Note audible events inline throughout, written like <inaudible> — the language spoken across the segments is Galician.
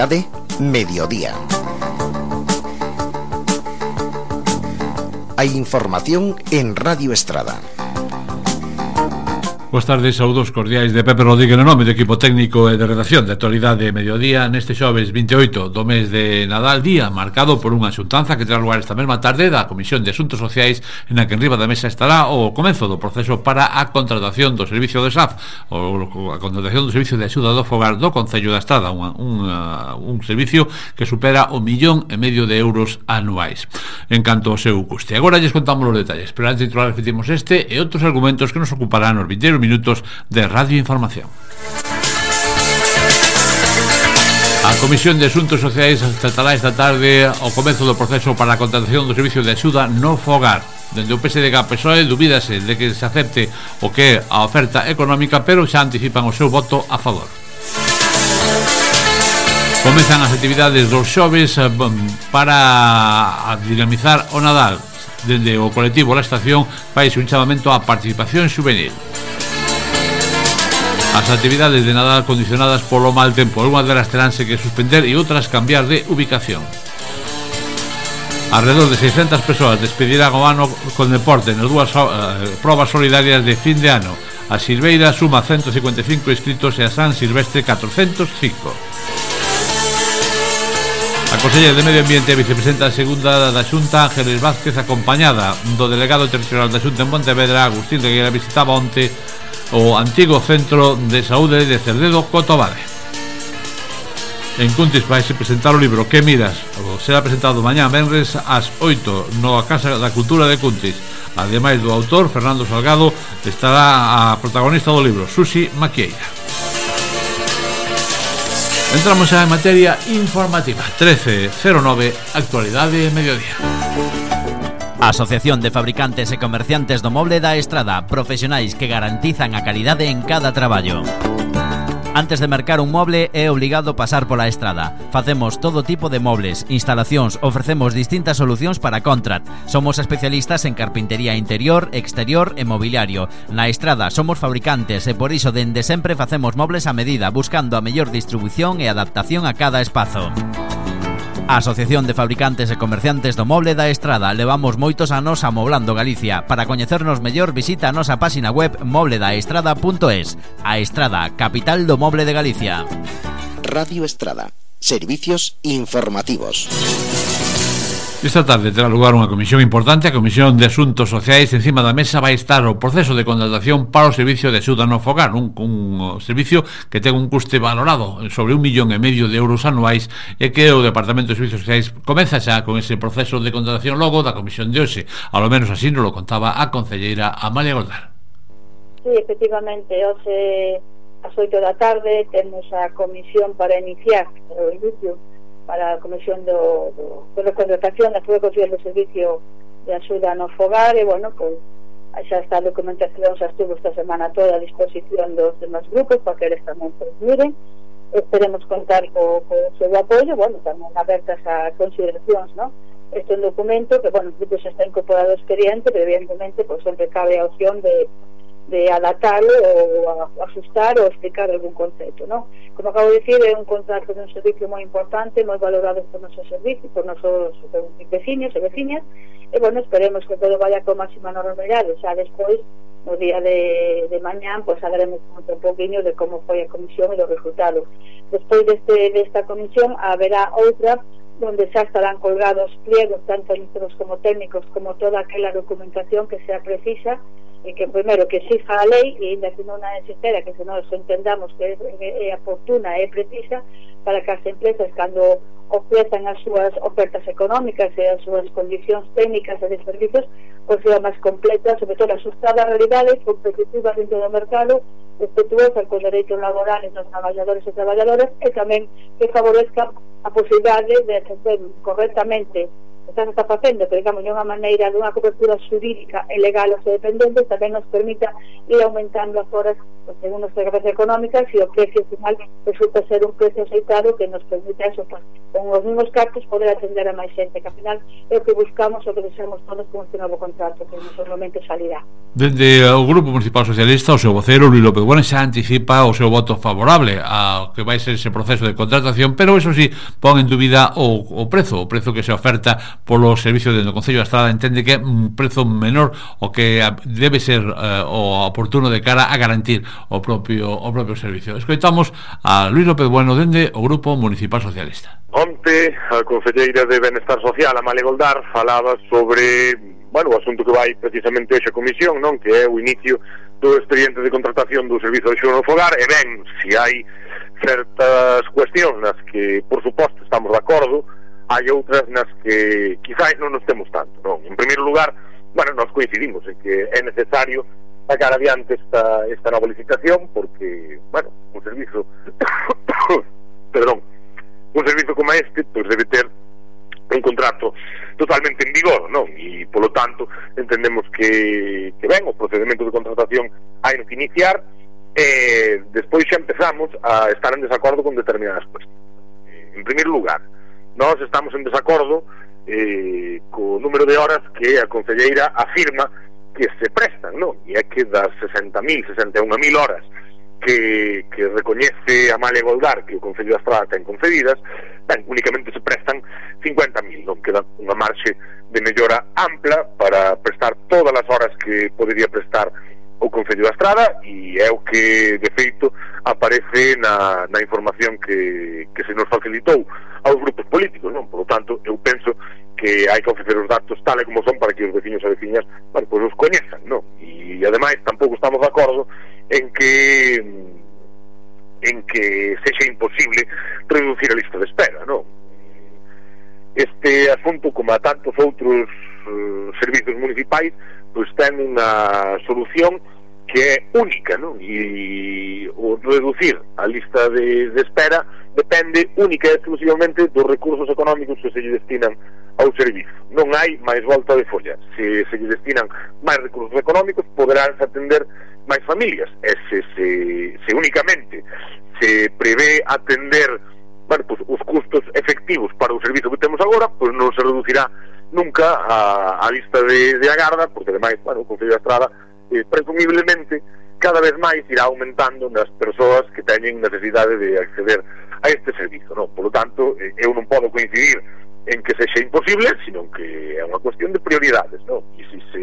Actualidade Mediodía. Hay información en Radio Estrada. Boas tardes, saúdos cordiais de Pepe Rodríguez no nome do equipo técnico e de redacción de actualidade de mediodía neste xoves 28 do mes de Nadal, día marcado por unha xuntanza que terá lugar esta mesma tarde da Comisión de Asuntos Sociais en a que enriba da mesa estará o comenzo do proceso para a contratación do servicio de SAF ou a contratación do servicio de axuda do fogar do Concello da Estrada unha, un, un servicio que supera o millón e medio de euros anuais en canto ao seu custe. Agora lles contamos os detalles, pero antes de titular repetimos este e outros argumentos que nos ocuparán os vindeiros minutos de Radio Información. A Comisión de Asuntos Sociais tratará esta tarde o comezo do proceso para a contratación do servicio de axuda no fogar. Dende o PSDG a PSOE dubídase de que se acepte o que é a oferta económica, pero xa anticipan o seu voto a favor. Comezan as actividades dos xoves eh, para dinamizar o Nadal. Dende o colectivo La Estación faise un chamamento á participación juvenil. As actividades de Nadal condicionadas polo mal tempo, algunhas delas teránse que suspender e outras cambiar de ubicación. Alrededor de 600 persoas despedirán o ano con deporte nas dúas uh, probas solidarias de fin de ano. A Silveira suma 155 inscritos e a San Silvestre 405. A Conselleira de Medio Ambiente e Vicepresidenta Segunda da Xunta Ángeles Vázquez acompañada do delegado territorial da Xunta en Pontevedra Agustín Reguera visitaba onte o antigo Centro de Saúde de Cerdedo Cotobade. En Cuntis vai se presentar o libro Que miras? O será presentado mañá venres ás 8 no Casa da Cultura de Cuntis. Ademais do autor, Fernando Salgado, estará a protagonista do libro, Susi Maquieira. Entramos xa en materia informativa. 13.09, actualidade mediodía. A Asociación de Fabricantes e Comerciantes do Moble da Estrada, profesionais que garantizan a calidade en cada traballo. Antes de mercar un moble é obligado pasar pola estrada. Facemos todo tipo de mobles, instalacións, ofrecemos distintas solucións para contrat. Somos especialistas en carpintería interior, exterior e mobiliario. Na estrada somos fabricantes e por iso dende sempre facemos mobles a medida, buscando a mellor distribución e adaptación a cada espazo. Asociación de Fabricantes e Comerciantes do Moble da Estrada levamos moitos anos amoblando Galicia. Para coñecernos mellor visita a nosa páxina web mobledaestrada.es. A Estrada, capital do moble de Galicia. Radio Estrada. Servicios informativos. Esta tarde terá lugar unha comisión importante, a Comisión de Asuntos Sociais, encima da mesa vai estar o proceso de contratación para o servicio de axuda no fogar, un, un servicio que ten un custe valorado sobre un millón e medio de euros anuais e que o Departamento de Servicios Sociais comeza xa con ese proceso de contratación logo da comisión de hoxe. A lo menos así nos lo contaba a concelleira Amalia Goldar. Sí, efectivamente, hoxe as 8 da tarde temos a comisión para iniciar o inicio para a Comisión do, do, do contratación da Consello do Servicio de Axuda no Fogar e, bueno, pois xa está a documentación xa estuvo esta semana toda a disposición dos demás grupos para que eles tamén pois miren esperemos contar co, co seu apoio bueno, tamén abertas a consideracións no? este é un documento que, bueno, xa está incorporado expediente pero evidentemente pois sempre cabe a opción de de adaptarlo ou asustar ou explicar algún concepto, ¿no? Como acabo de decir, é un contrato de un servicio moi importante, moi valorado por nosos servicios, por nosos veciños e veciñas, e, bueno, esperemos que todo vaya con máxima normalidade, xa despois, no día de, de pues, hablaremos un poquinho de como foi a comisión e dos resultados. Despois deste, desta comisión, haberá outra donde xa estarán colgados pliegos tanto administrativos como técnicos como toda aquela documentación que sea precisa e que primeiro que exija a lei e ainda que non a existera que se nós entendamos que é, oportuna e precisa para que as empresas cando ofrezan as súas ofertas económicas e as súas condicións técnicas e de servicios pois sea máis completa, sobre todo asustada a realidade competitiva dentro do mercado respetuosa con dereitos laborales dos traballadores e traballadoras e tamén que favorezca a posibilidade de correctamente se está facendo pero digamos de unha maneira dunha cobertura xurídica e legal aos dependentes tamén nos permita ir aumentando as horas pues, según as regras económicas e o precio final resulta ser un precio aceitado que nos permite eso, pues, con os mesmos cartos poder atender a máis xente que ao final é o que buscamos o que deseamos todos con este novo contrato que nos momento salirá Dende o Grupo Municipal Socialista o seu vocero Luis López Bueno xa anticipa o seu voto favorable ao que vai ser ese proceso de contratación pero eso sí pon en dúbida o, o prezo o prezo que se oferta polo servicio do Concello da Estrada entende que é un prezo menor o que debe ser eh, o oportuno de cara a garantir o propio o propio servicio. Escoitamos a Luis López Bueno dende o Grupo Municipal Socialista. Onte a Concelleira de Benestar Social, Amalia Goldar, falaba sobre bueno, o asunto que vai precisamente hoxe a comisión, non que é o inicio do expediente de contratación do Servizo de Xono Fogar, e ben, se hai certas cuestións nas que, por suposto, estamos de acordo, hai outras nas que quizás non nos temos tanto, non? En primeiro lugar, bueno, nos coincidimos en que é necesario sacar adiante esta, esta nova licitación porque, bueno, un servizo <coughs> perdón un servizo como este, pois pues, debe ter un contrato totalmente en vigor, non? E, polo tanto, entendemos que, que ben, o procedimento de contratación hai que iniciar e despois xa empezamos a estar en desacordo con determinadas cuestións. En primeiro lugar, nós estamos en desacordo eh, co número de horas que a Concelleira afirma que se prestan, non? E é que das 60.000, 61.000 horas que, que recoñece a Malia Goldar que o Concello da Estrada ten concedidas ben, únicamente se prestan 50.000 non queda unha marxe de mellora ampla para prestar todas as horas que podería prestar o Concello da Estrada e é o que de feito aparece na, na información que, que se nos facilitou aos grupos políticos, non? Por lo tanto, eu penso que hai que ofrecer os datos tal e como son para que os veciños e veciñas bueno, pois os coñezan, non? E ademais tampouco estamos de acordo en que en que sexa imposible reducir a lista de espera, non? Este asunto, como a tantos outros uh, servizos municipais, pois ten unha solución que é única, non? E, e o reducir a lista de, de espera depende única e exclusivamente dos recursos económicos que se lle destinan ao servizo. Non hai máis volta de folla. Se se lle destinan máis recursos económicos, poderán atender máis familias. E se, se, se únicamente se prevé atender bueno, pues, os custos efectivos para o servizo que temos agora, pois pues, non se reducirá nunca a, a lista de, de agarda, porque ademais, bueno, o Concello da Estrada eh, presumiblemente cada vez máis irá aumentando nas persoas que teñen necesidade de acceder a este servizo. Non? Por lo tanto, eh, eu non podo coincidir en que sexa imposible, sino que é unha cuestión de prioridades, non? E se se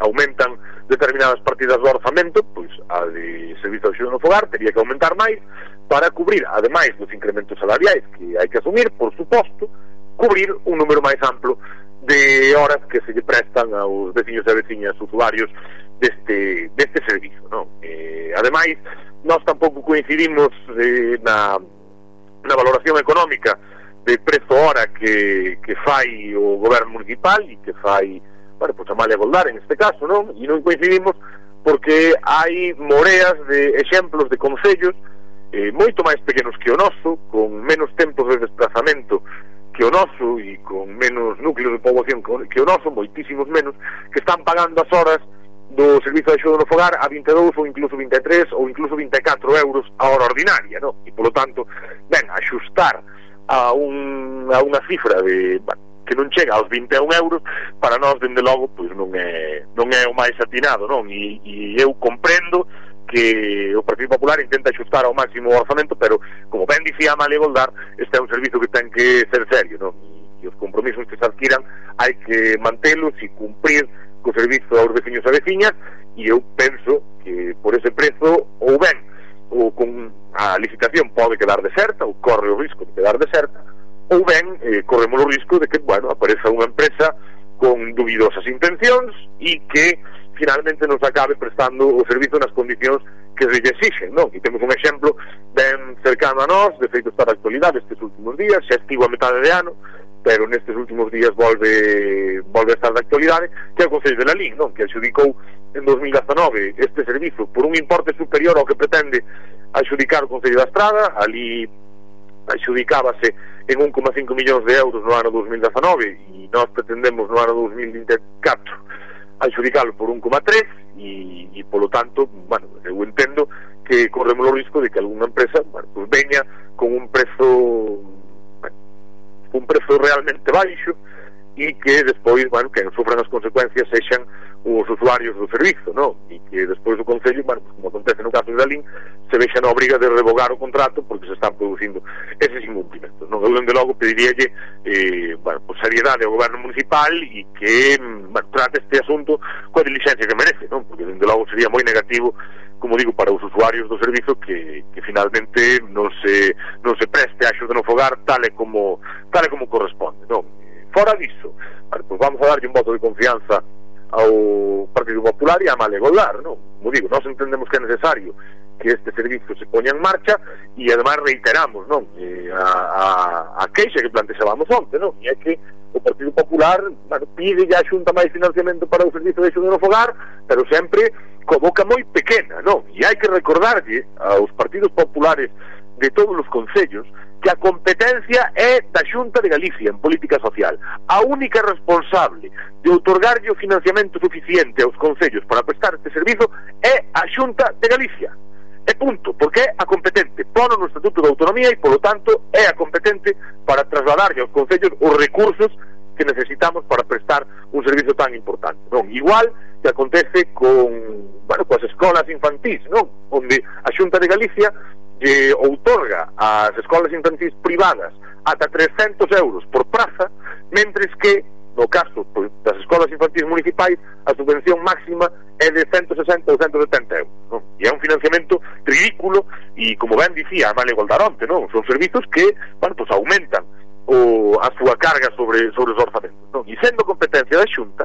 aumentan determinadas partidas do orzamento, pois a de Servizo de Axuda no Fogar teria que aumentar máis para cubrir, ademais dos incrementos salariais que hai que asumir, por suposto, cubrir un número máis amplo de horas que se lle prestan aos veciños e veciñas usuarios deste, deste servizo non? Eh, ademais, nós tampouco coincidimos eh, na, na valoración económica de prezo hora que, que fai o goberno municipal e que fai, bueno, pues, a Malia Goldar en este caso, non? E non coincidimos porque hai moreas de exemplos de concellos eh, moito máis pequenos que o noso, con menos tempos de desplazamento que o noso e con menos núcleos de poboación que o noso, moitísimos menos, que están pagando as horas do servizo de axuda no fogar a 22 ou incluso 23 ou incluso 24 euros a hora ordinaria, no? E polo tanto, ben, axustar a, un, a unha cifra de bueno, que non chega aos 21 euros para nós dende logo pois non é non é o máis atinado, non? E, e eu comprendo que o Partido Popular intenta axustar ao máximo o orzamento, pero, como ben dicía Amalia Goldar, este é un servizo que ten que ser serio, non? E os compromisos que se adquiran hai que mantelos e cumprir co servizo aos veciños e veciñas e eu penso que por ese prezo ou ben ou con a licitación pode quedar deserta ou corre o risco de quedar deserta ou ben eh, corremos o risco de que, bueno, apareza unha empresa con dubidosas intencións e que finalmente nos acabe prestando o servizo nas condicións que se exixen, non? E temos un exemplo ben cercano a nós, de feito está na actualidade estes últimos días, xa estivo a metade de ano, pero nestes últimos días volve volve a estar na actualidade, que é o Concello de Lalín, non? Que adxudicou en 2019 este servizo por un importe superior ao que pretende adxudicar o Concello da Estrada, ali adxudicábase en 1,5 millóns de euros no ano 2019 e nós pretendemos no ano 2024 adxudicalo por 1,3 e, e polo tanto, bueno, eu entendo que corremos o risco de que algunha empresa bueno, pues veña con un prezo bueno, un prezo realmente baixo e que despois, bueno, que sufran as consecuencias sexan os usuarios do servizo, non? E que despois o Concello, bueno, pues, como acontece no caso de Dalín, se vexa na obriga de revogar o contrato porque se están producindo eses incumplimentos, non? Eu, dende logo, pediríalle, eh, bueno, pues, seriedade ao goberno municipal e que, bueno, trate este asunto coa diligencia que merece, non? Porque, dende logo, sería moi negativo como digo, para os usuarios do servizo que, que finalmente non se, non se preste a axuda no fogar tal e como, tal e como corresponde, non? Fora disso, vale, pues vamos a darlle un voto de confianza ao Partido Popular e a Malegolar, non? Como digo, nós entendemos que é necesario que este servizo se poña en marcha e ademais reiteramos non e a, a, a queixa que plantexábamos onte non? e é que o Partido Popular pide ya Xunta máis financiamento para o servizo de xudo no fogar pero sempre co boca moi pequena non? e hai que recordarlle aos partidos populares de todos os concellos que a competencia é da Xunta de Galicia en política social. A única responsable de otorgarlle o financiamento suficiente aos concellos para prestar este servizo é a Xunta de Galicia. E punto, porque é a competente, pono no Estatuto de Autonomía e, polo tanto, é a competente para trasladarlle aos concellos os recursos que necesitamos para prestar un servizo tan importante. Non, igual que acontece con, bueno, coas escolas infantís, non? Onde a Xunta de Galicia que outorga ás escolas infantis privadas ata 300 euros por praza, mentres que, no caso pois, das escolas infantis municipais, a subvención máxima é de 160 ou 170 euros. Non? E é un financiamento ridículo e, como ben dicía, a Male Goldaronte, non? son servizos que bueno, pois, aumentan o, a súa carga sobre, sobre os orzamentos. Non? E sendo competencia da Xunta,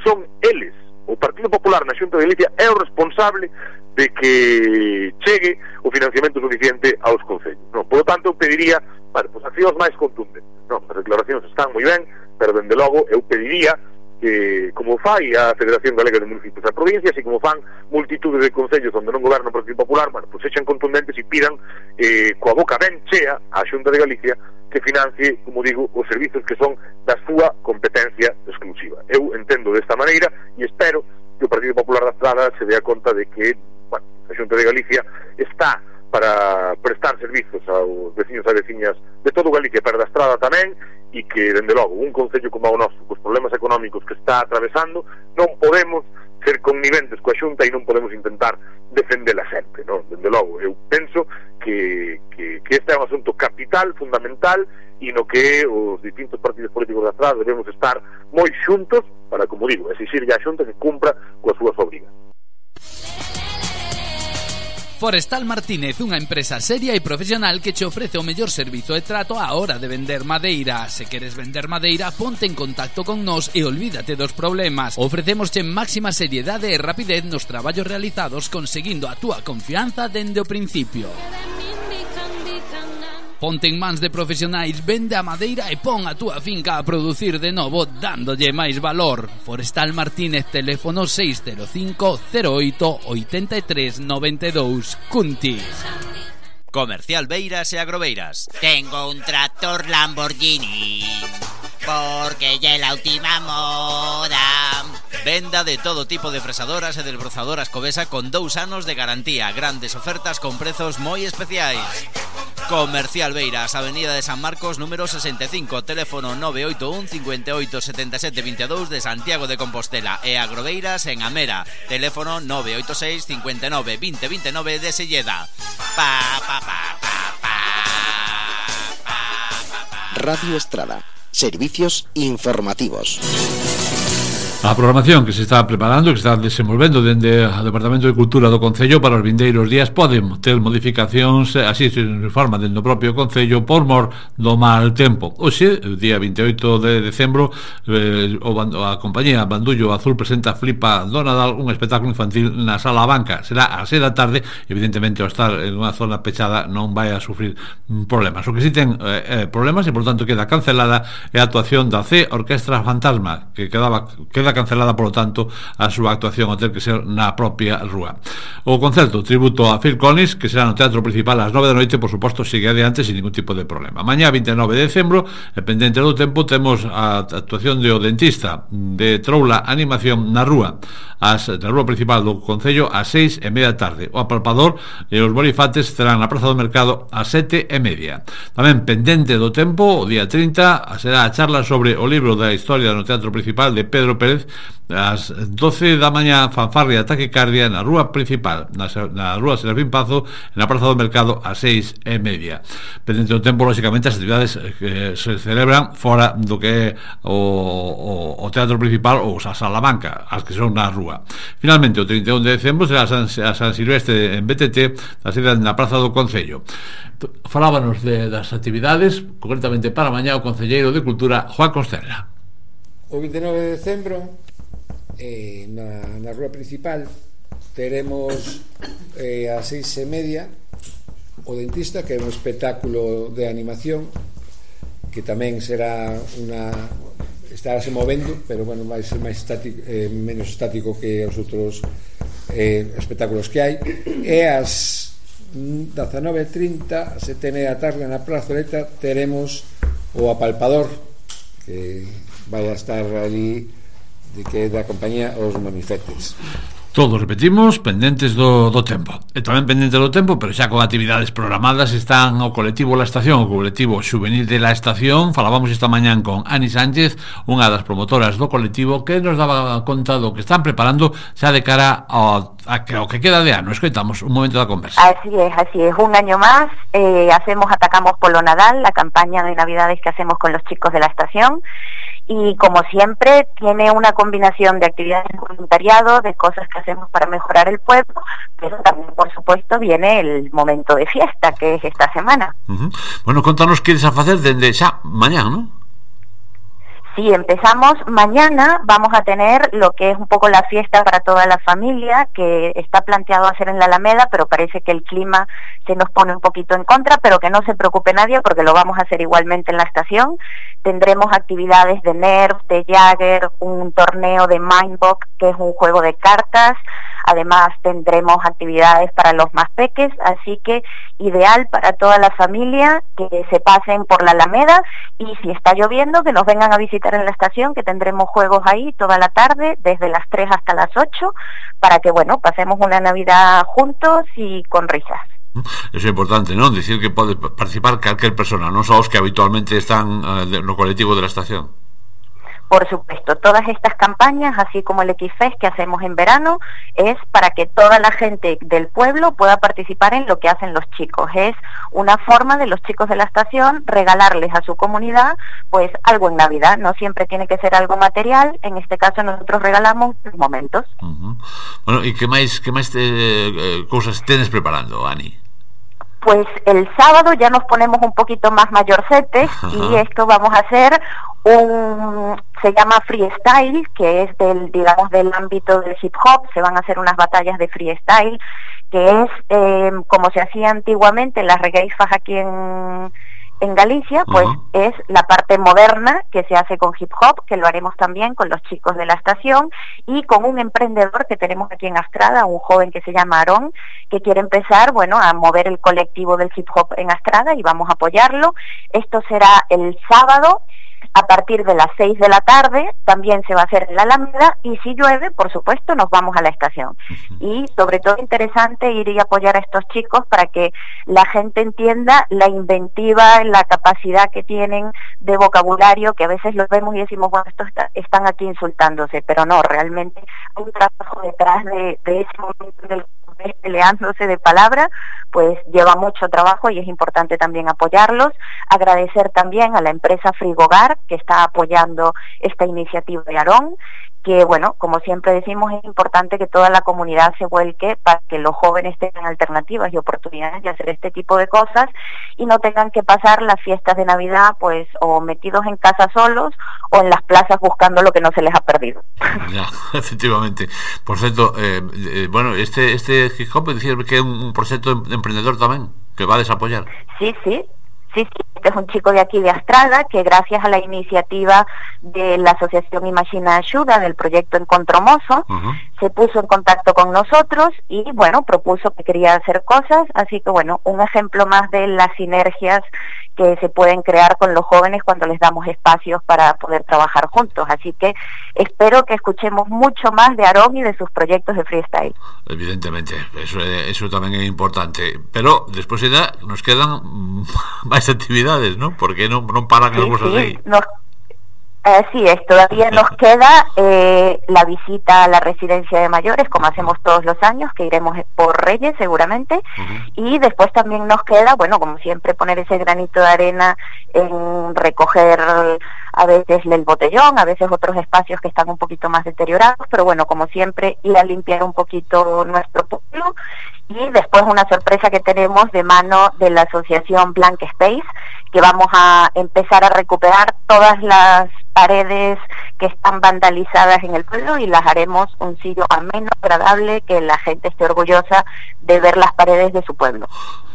son eles, o Partido Popular na Xunta de Galicia é o responsable de que chegue o financiamento suficiente aos concellos. Non, por lo tanto, eu pediría, bueno, pues pois accións máis contundentes. Non, as declaracións están moi ben, pero dende logo eu pediría que como fai a Federación Galega de Municipios e Provincias e como fan multitudes de concellos onde non goberna o Partido Popular, bueno, pues pois echan contundentes e pidan eh, coa boca ben chea á Xunta de Galicia que financie, como digo, os servizos que son da súa competencia exclusiva. Eu entendo desta maneira e espero que o Partido Popular da Estrada se dea conta de que a Xunta de Galicia está para prestar servizos aos veciños e veciñas de todo Galicia, pero da estrada tamén, e que, dende logo, un concello como o noso, cos problemas económicos que está atravesando, non podemos ser conniventes coa xunta e non podemos intentar defendela sempre, non? Dende logo, eu penso que, que, que este é un asunto capital, fundamental, e no que os distintos partidos políticos de atrás debemos estar moi xuntos para, como digo, exigir a xunta que cumpra coas súas obrigas. Forestal Martínez, unha empresa seria e profesional que che ofrece o mellor servizo e trato á hora de vender madeira. Se queres vender madeira, ponte en contacto con nós e olvídate dos problemas. Ofrecemosche máxima seriedade e rapidez nos traballos realizados conseguindo a túa confianza dende o principio. Ponte en mans de profesionais, vende a madeira e pon a túa finca a producir de novo dándolle máis valor. Forestal Martínez, teléfono 605-08-8392, Cuntis. Comercial Beiras e Agroveiras. Tengo un tractor Lamborghini porque ya la ultimamos. Venda de todo tipo de fresadoras e desbrozadoras Covesa con dous anos de garantía. Grandes ofertas con prezos moi especiais. Comercial Beiras, Avenida de San Marcos, número 65, teléfono 981 58 77 22 de Santiago de Compostela e Agroveiras en Amera, teléfono 986 59 20 29 de Selleda. Pa, pa, pa, pa, pa, Radio Estrada. Servicios informativos. A programación que se está preparando, que se está desenvolvendo dende o Departamento de Cultura do Concello para os vindeiros días pode ter modificacións eh, así se informa dentro do propio Concello por mor do mal tempo. Oxe, o día 28 de decembro, eh, o, a compañía Bandullo Azul presenta Flipa do Nadal, un espectáculo infantil na sala banca. Será a 6 da tarde, evidentemente ao estar en unha zona pechada non vai a sufrir mm, problemas. O que si ten eh, eh, problemas e por tanto queda cancelada é a actuación da C Orquestra Fantasma, que quedaba queda cancelada, polo tanto, a súa actuación ao ter que ser na propia rúa. O concerto tributo a Phil Collins, que será no Teatro Principal ás 9 da noite, por suposto, sigue adiante sin ningún tipo de problema. Mañá, 29 de decembro, dependente do tempo, temos a actuación de O Dentista, de Troula Animación na rúa, as, na rúa principal do Concello, ás 6 e media tarde. O apalpador e os Bonifates serán na Praza do Mercado ás 7 e media. Tamén pendente do tempo, o día 30, será a charla sobre o libro da historia no Teatro Principal de Pedro Pérez Ás 12 da mañá fanfarria taquicardia na rúa principal na, na rúa Serafín Pazo na Praza do Mercado a 6 e media. Pendente do tempo, lógicamente, as actividades eh, que se celebran fora do que é o, o, o teatro principal ou a Salamanca, as que son na rúa. Finalmente, o 31 de decembro será a San, a San Silvestre en BTT na, na Praza do Concello. Falábanos de, das actividades concretamente para mañá o Concelleiro de Cultura Juan Constella O 29 de decembro eh, na, na rúa principal teremos eh, a seis e media o dentista que é un espectáculo de animación que tamén será unha estarase movendo pero bueno, vai ser máis estático, eh, menos estático que os outros eh, espectáculos que hai. E as 19.30 a 7 da tarde na Praza teremos o apalpador que vai a estar ali de que da compañía os mamifetes. Todos repetimos, pendentes do, do tempo. E tamén pendente do tempo, pero xa con actividades programadas están o colectivo La Estación, o colectivo Juvenil de La Estación. Falábamos esta mañán con Ani Sánchez, unha das promotoras do colectivo, que nos daba conta do que están preparando xa de cara ao a que, ao que queda de ano Escoitamos un momento da conversa Así es, así es, un año más eh, Hacemos Atacamos Polo Nadal La campaña de Navidades que hacemos con los chicos de La Estación y como siempre tiene una combinación de actividades de voluntariado, de cosas que hacemos para mejorar el pueblo, pero también por supuesto viene el momento de fiesta que es esta semana. Uh -huh. Bueno, contanos qué vas a hacer desde ya mañana, ¿no? Sí, empezamos mañana, vamos a tener lo que es un poco la fiesta para toda la familia, que está planteado hacer en la Alameda, pero parece que el clima se nos pone un poquito en contra, pero que no se preocupe nadie porque lo vamos a hacer igualmente en la estación. Tendremos actividades de Nerf, de Jagger, un torneo de Mindbox, que es un juego de cartas, Además tendremos actividades para los más peques, así que ideal para toda la familia que se pasen por la Alameda y si está lloviendo que nos vengan a visitar en la estación, que tendremos juegos ahí toda la tarde, desde las 3 hasta las 8, para que bueno, pasemos una Navidad juntos y con risas. Eso é importante, non? Dicir que pode participar calquer persona, non só os que habitualmente están uh, no colectivo de la estación. Por supuesto, todas estas campañas, así como el XFES que hacemos en verano, es para que toda la gente del pueblo pueda participar en lo que hacen los chicos. Es una forma de los chicos de la estación regalarles a su comunidad pues algo en Navidad. No siempre tiene que ser algo material, en este caso nosotros regalamos momentos. Uh -huh. Bueno, ¿y qué más, qué más te, eh, cosas tienes preparando, Ani? Pues el sábado ya nos ponemos un poquito más mayorcetes <laughs> y esto vamos a hacer un se llama freestyle que es del digamos del ámbito del hip hop se van a hacer unas batallas de freestyle que es eh, como se hacía antiguamente en las regaifas aquí en en Galicia, pues es la parte moderna que se hace con hip hop, que lo haremos también con los chicos de la estación y con un emprendedor que tenemos aquí en Astrada, un joven que se llama Aarón, que quiere empezar, bueno, a mover el colectivo del hip hop en Astrada y vamos a apoyarlo. Esto será el sábado a partir de las 6 de la tarde también se va a hacer en la Alameda y si llueve, por supuesto, nos vamos a la estación. Y sobre todo interesante ir y apoyar a estos chicos para que la gente entienda la inventiva, la capacidad que tienen de vocabulario, que a veces los vemos y decimos, bueno, estos están aquí insultándose, pero no, realmente hay un trabajo detrás de, de ese momento del peleándose de palabra, pues lleva mucho trabajo y es importante también apoyarlos. Agradecer también a la empresa Frigogar que está apoyando esta iniciativa de Aarón que, bueno, como siempre decimos, es importante que toda la comunidad se vuelque para que los jóvenes tengan alternativas y oportunidades de hacer este tipo de cosas y no tengan que pasar las fiestas de Navidad, pues, o metidos en casa solos o en las plazas buscando lo que no se les ha perdido. Ya, <laughs> efectivamente. Por cierto, eh, eh, bueno, este este hip hop decir que es un, proyecto emprendedor también que va a desapoyar. Sí, sí, Sí, sí, Este es un chico de aquí de Astrada que gracias a la iniciativa de la Asociación Imagina Ayuda del proyecto Encontromoso se puso en contacto con nosotros y bueno, propuso que quería hacer cosas, así que bueno, un ejemplo más de las sinergias que se pueden crear con los jóvenes cuando les damos espacios para poder trabajar juntos. Así que espero que escuchemos mucho más de Aarón y de sus proyectos de freestyle. Evidentemente, eso, eso tamén é importante. Pero despois da, nos quedan <laughs> máis actividades, ¿no? Porque non, non paran sí, algo sí, así. Nos Así es, todavía nos queda eh, la visita a la residencia de mayores, como hacemos todos los años, que iremos por Reyes seguramente, y después también nos queda, bueno, como siempre, poner ese granito de arena en recoger a veces el botellón, a veces otros espacios que están un poquito más deteriorados, pero bueno, como siempre, ir a limpiar un poquito nuestro pueblo y después una sorpresa que tenemos de mano de la asociación Blank Space, que vamos a empezar a recuperar todas las paredes que están vandalizadas en el pueblo y las haremos un sitio ameno, agradable, que la gente esté orgullosa de ver las paredes de su pueblo.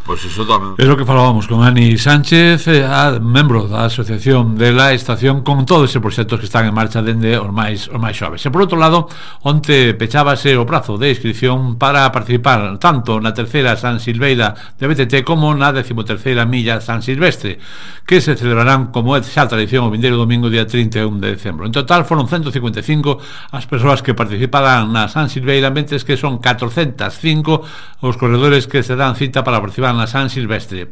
Pois pues iso tamén. É o que falábamos con Ani Sánchez, eh, a, membro da Asociación de la Estación, con todos esos proxectos que están en marcha dende os máis, os máis xoves. E por outro lado, onte pechábase o prazo de inscripción para participar tanto na terceira San Silveira de BTT como na decimoterceira milla San Silvestre, que se celebrarán como é xa tradición o vindeiro domingo día 31 de decembro. En total foron 155 as persoas que participarán na San Silveira, mentres que son 405 os corredores que se dan cita para participar a San Silvestre.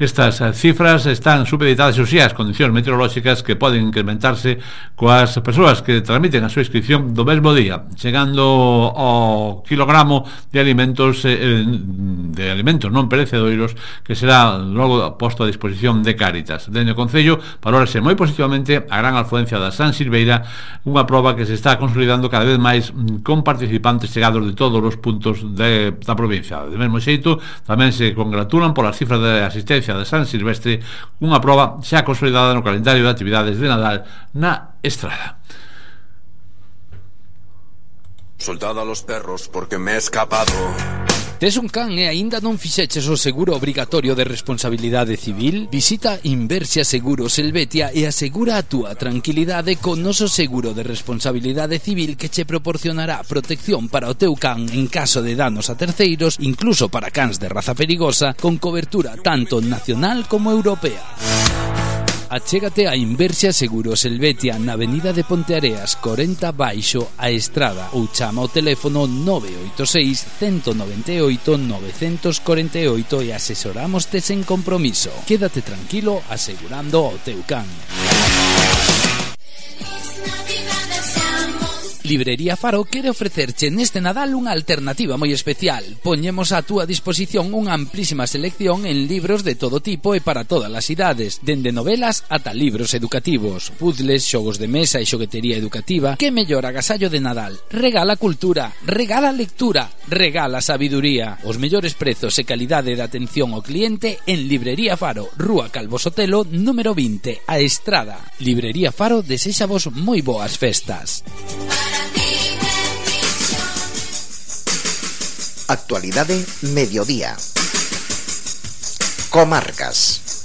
Estas eh, cifras están supeditadas, ou sí, as condicións meteorolóxicas que poden incrementarse coas persoas que tramiten a súa inscripción do mesmo día, chegando ao kilogramo de alimentos eh, eh de alimentos non perecedoiros que será logo posto a disposición de Cáritas. Dende o Concello valorase moi positivamente a gran afluencia da San Silveira, unha proba que se está consolidando cada vez máis mm, con participantes chegados de todos os puntos de, da provincia. De mesmo xeito, tamén se congratula congratulan pola cifra de asistencia de San Silvestre unha proba xa consolidada no calendario de actividades de Nadal na Estrada. Soldado a los perros porque me he escapado. Tes un can e aínda non fixeches o seguro obrigatorio de responsabilidade civil? Visita Inversia Seguros Helvetia e asegura a túa tranquilidade con noso seguro de responsabilidade civil que che proporcionará protección para o teu can en caso de danos a terceiros, incluso para cans de raza perigosa, con cobertura tanto nacional como europea. Achégate a Inversia Seguros Helvetia na Avenida de Ponteareas 40 baixo a Estrada ou chama o teléfono 986 198 948 e asesoramoste sen compromiso. Quédate tranquilo asegurando o teu can. Librería Faro quere ofrecerche neste Nadal unha alternativa moi especial. Poñemos a túa disposición unha amplísima selección en libros de todo tipo e para todas as idades, dende novelas ata libros educativos, puzzles, xogos de mesa e xoguetería educativa. Que mellor agasallo de Nadal? Regala cultura, regala lectura, regala sabiduría. Os mellores prezos e calidade de atención ao cliente en Librería Faro, Rúa Calvo Sotelo, número 20, a Estrada. Librería Faro desexa vos moi boas festas. Actualidade Mediodía. Comarcas.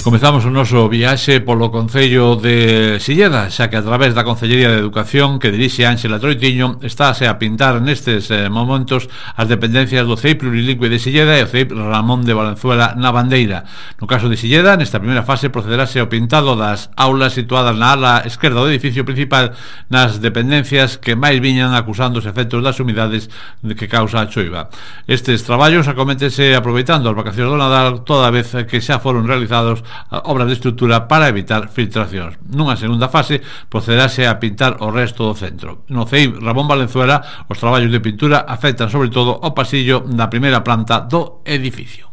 Comezamos o noso viaxe polo Concello de Silleda, xa que a través da Concellería de Educación que dirixe Ángela Troitiño estáse a pintar nestes eh, momentos as dependencias do CEIP Plurilingüe de Silleda e o CEIP Ramón de Valenzuela na Bandeira. No caso de Silleda, nesta primeira fase procederase ao pintado das aulas situadas na ala esquerda do edificio principal nas dependencias que máis viñan acusando os efectos das humidades que causa a choiva. Estes traballos acoméntese aproveitando as vacacións do Nadal toda vez que xa foron realizados a obra de estrutura para evitar filtracións. Nunha segunda fase procederase a pintar o resto do centro. No CEIB Ramón Valenzuela, os traballos de pintura afectan sobre todo o pasillo da primeira planta do edificio.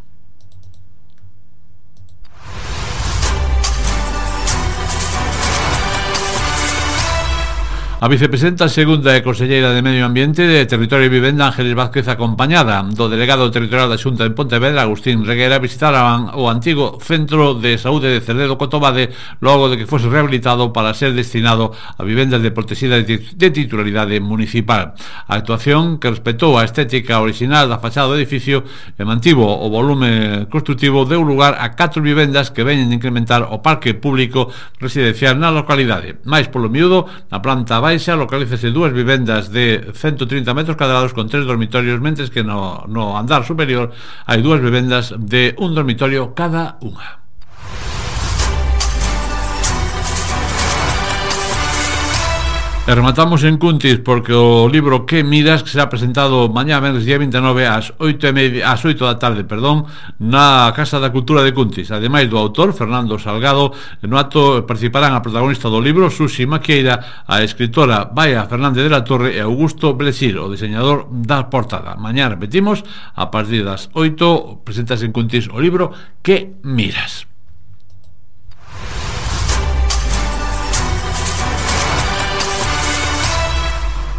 A vicepresidenta segunda e conselleira de Medio Ambiente de Territorio e Vivenda Ángeles Vázquez acompañada do delegado territorial da Xunta en Pontevedra Agustín Reguera visitaran o antigo Centro de Saúde de Cerdedo Cotobade logo de que fose rehabilitado para ser destinado a vivendas de protexida de titularidade municipal. A actuación que respetou a estética original da fachada do edificio e mantivo o volume construtivo deu lugar a catro vivendas que veñen incrementar o parque público residencial na localidade. Mais polo miúdo, na planta Baixa localícese dúas vivendas de 130 metros cadrados con tres dormitorios, mentres que no, no andar superior hai dúas vivendas de un dormitorio cada unha. E rematamos en Cuntis porque o libro Que miras que será presentado mañá venres día 29 ás 8 e media, ás 8 da tarde, perdón, na Casa da Cultura de Cuntis. Ademais do autor Fernando Salgado, no acto participarán a protagonista do libro Susi Maqueira, a escritora Baia Fernández de la Torre e Augusto Blesir, o diseñador da portada. Mañá repetimos a partir das 8 presentas en Cuntis o libro Que miras.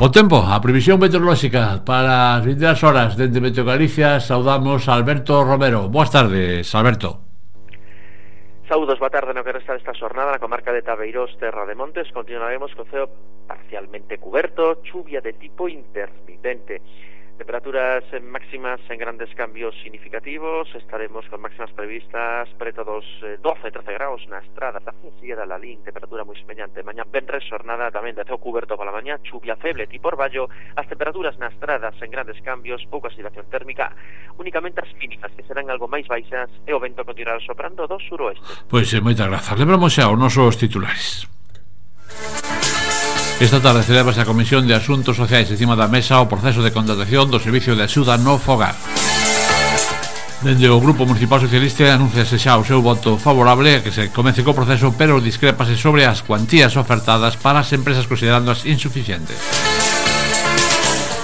O tempo, a previsión meteorolóxica para as 22 horas dende Meteo Galicia, saudamos a Alberto Romero. Boas tardes, Alberto. Saudos, boa tarde no que resta desta xornada na comarca de Tabeirós, Terra de Montes. Continuaremos co ceo parcialmente cuberto, chuvia de tipo intermitente. Temperaturas máximas en grandes cambios significativos. Estaremos con máximas previstas preto dos 12-13 eh, graus na estrada da Fusiera, la Lín, temperatura moi semelhante. Mañá benres xornada tamén de ceo cuberto pola mañá, chuvia feble tipo orballo. As temperaturas na estrada sen grandes cambios, pouca oscilación térmica, únicamente as mínimas que serán algo máis baixas e o vento continuará soprando do suroeste. Pois, é, eh, moitas grazas. Lembramos xa os nosos titulares. Esta tarde celebra a Comisión de Asuntos Sociais encima da mesa o proceso de contratación do Servicio de Axuda no Fogar. Dende o Grupo Municipal Socialista anunciase xa o seu voto favorable a que se comece co proceso, pero discrepase sobre as cuantías ofertadas para as empresas considerándoas insuficientes.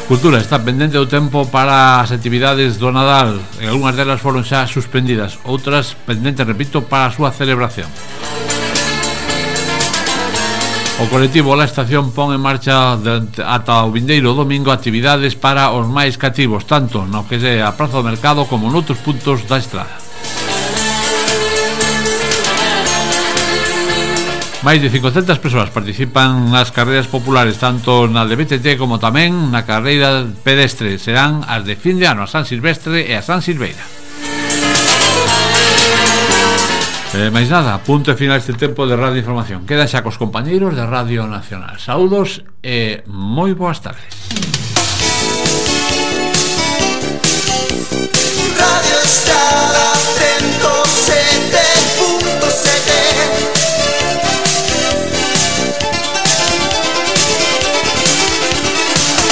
Cultura está pendente do tempo para as actividades do Nadal e algunhas delas foron xa suspendidas, outras pendentes, repito, para a súa celebración. O colectivo La Estación pon en marcha ata o vindeiro domingo actividades para os máis cativos, tanto no que é a Praza do Mercado como noutros puntos da estrada. Máis de 500 persoas participan nas carreiras populares tanto na de BTT como tamén na carreira pedestre. Serán as de fin de ano a San Silvestre e a San Silveira. Eh, máis nada, punto e final este tempo de Radio Información. Quedan xa cos compañeiros de Radio Nacional. Saúdos e moi boas tardes. Radio Star.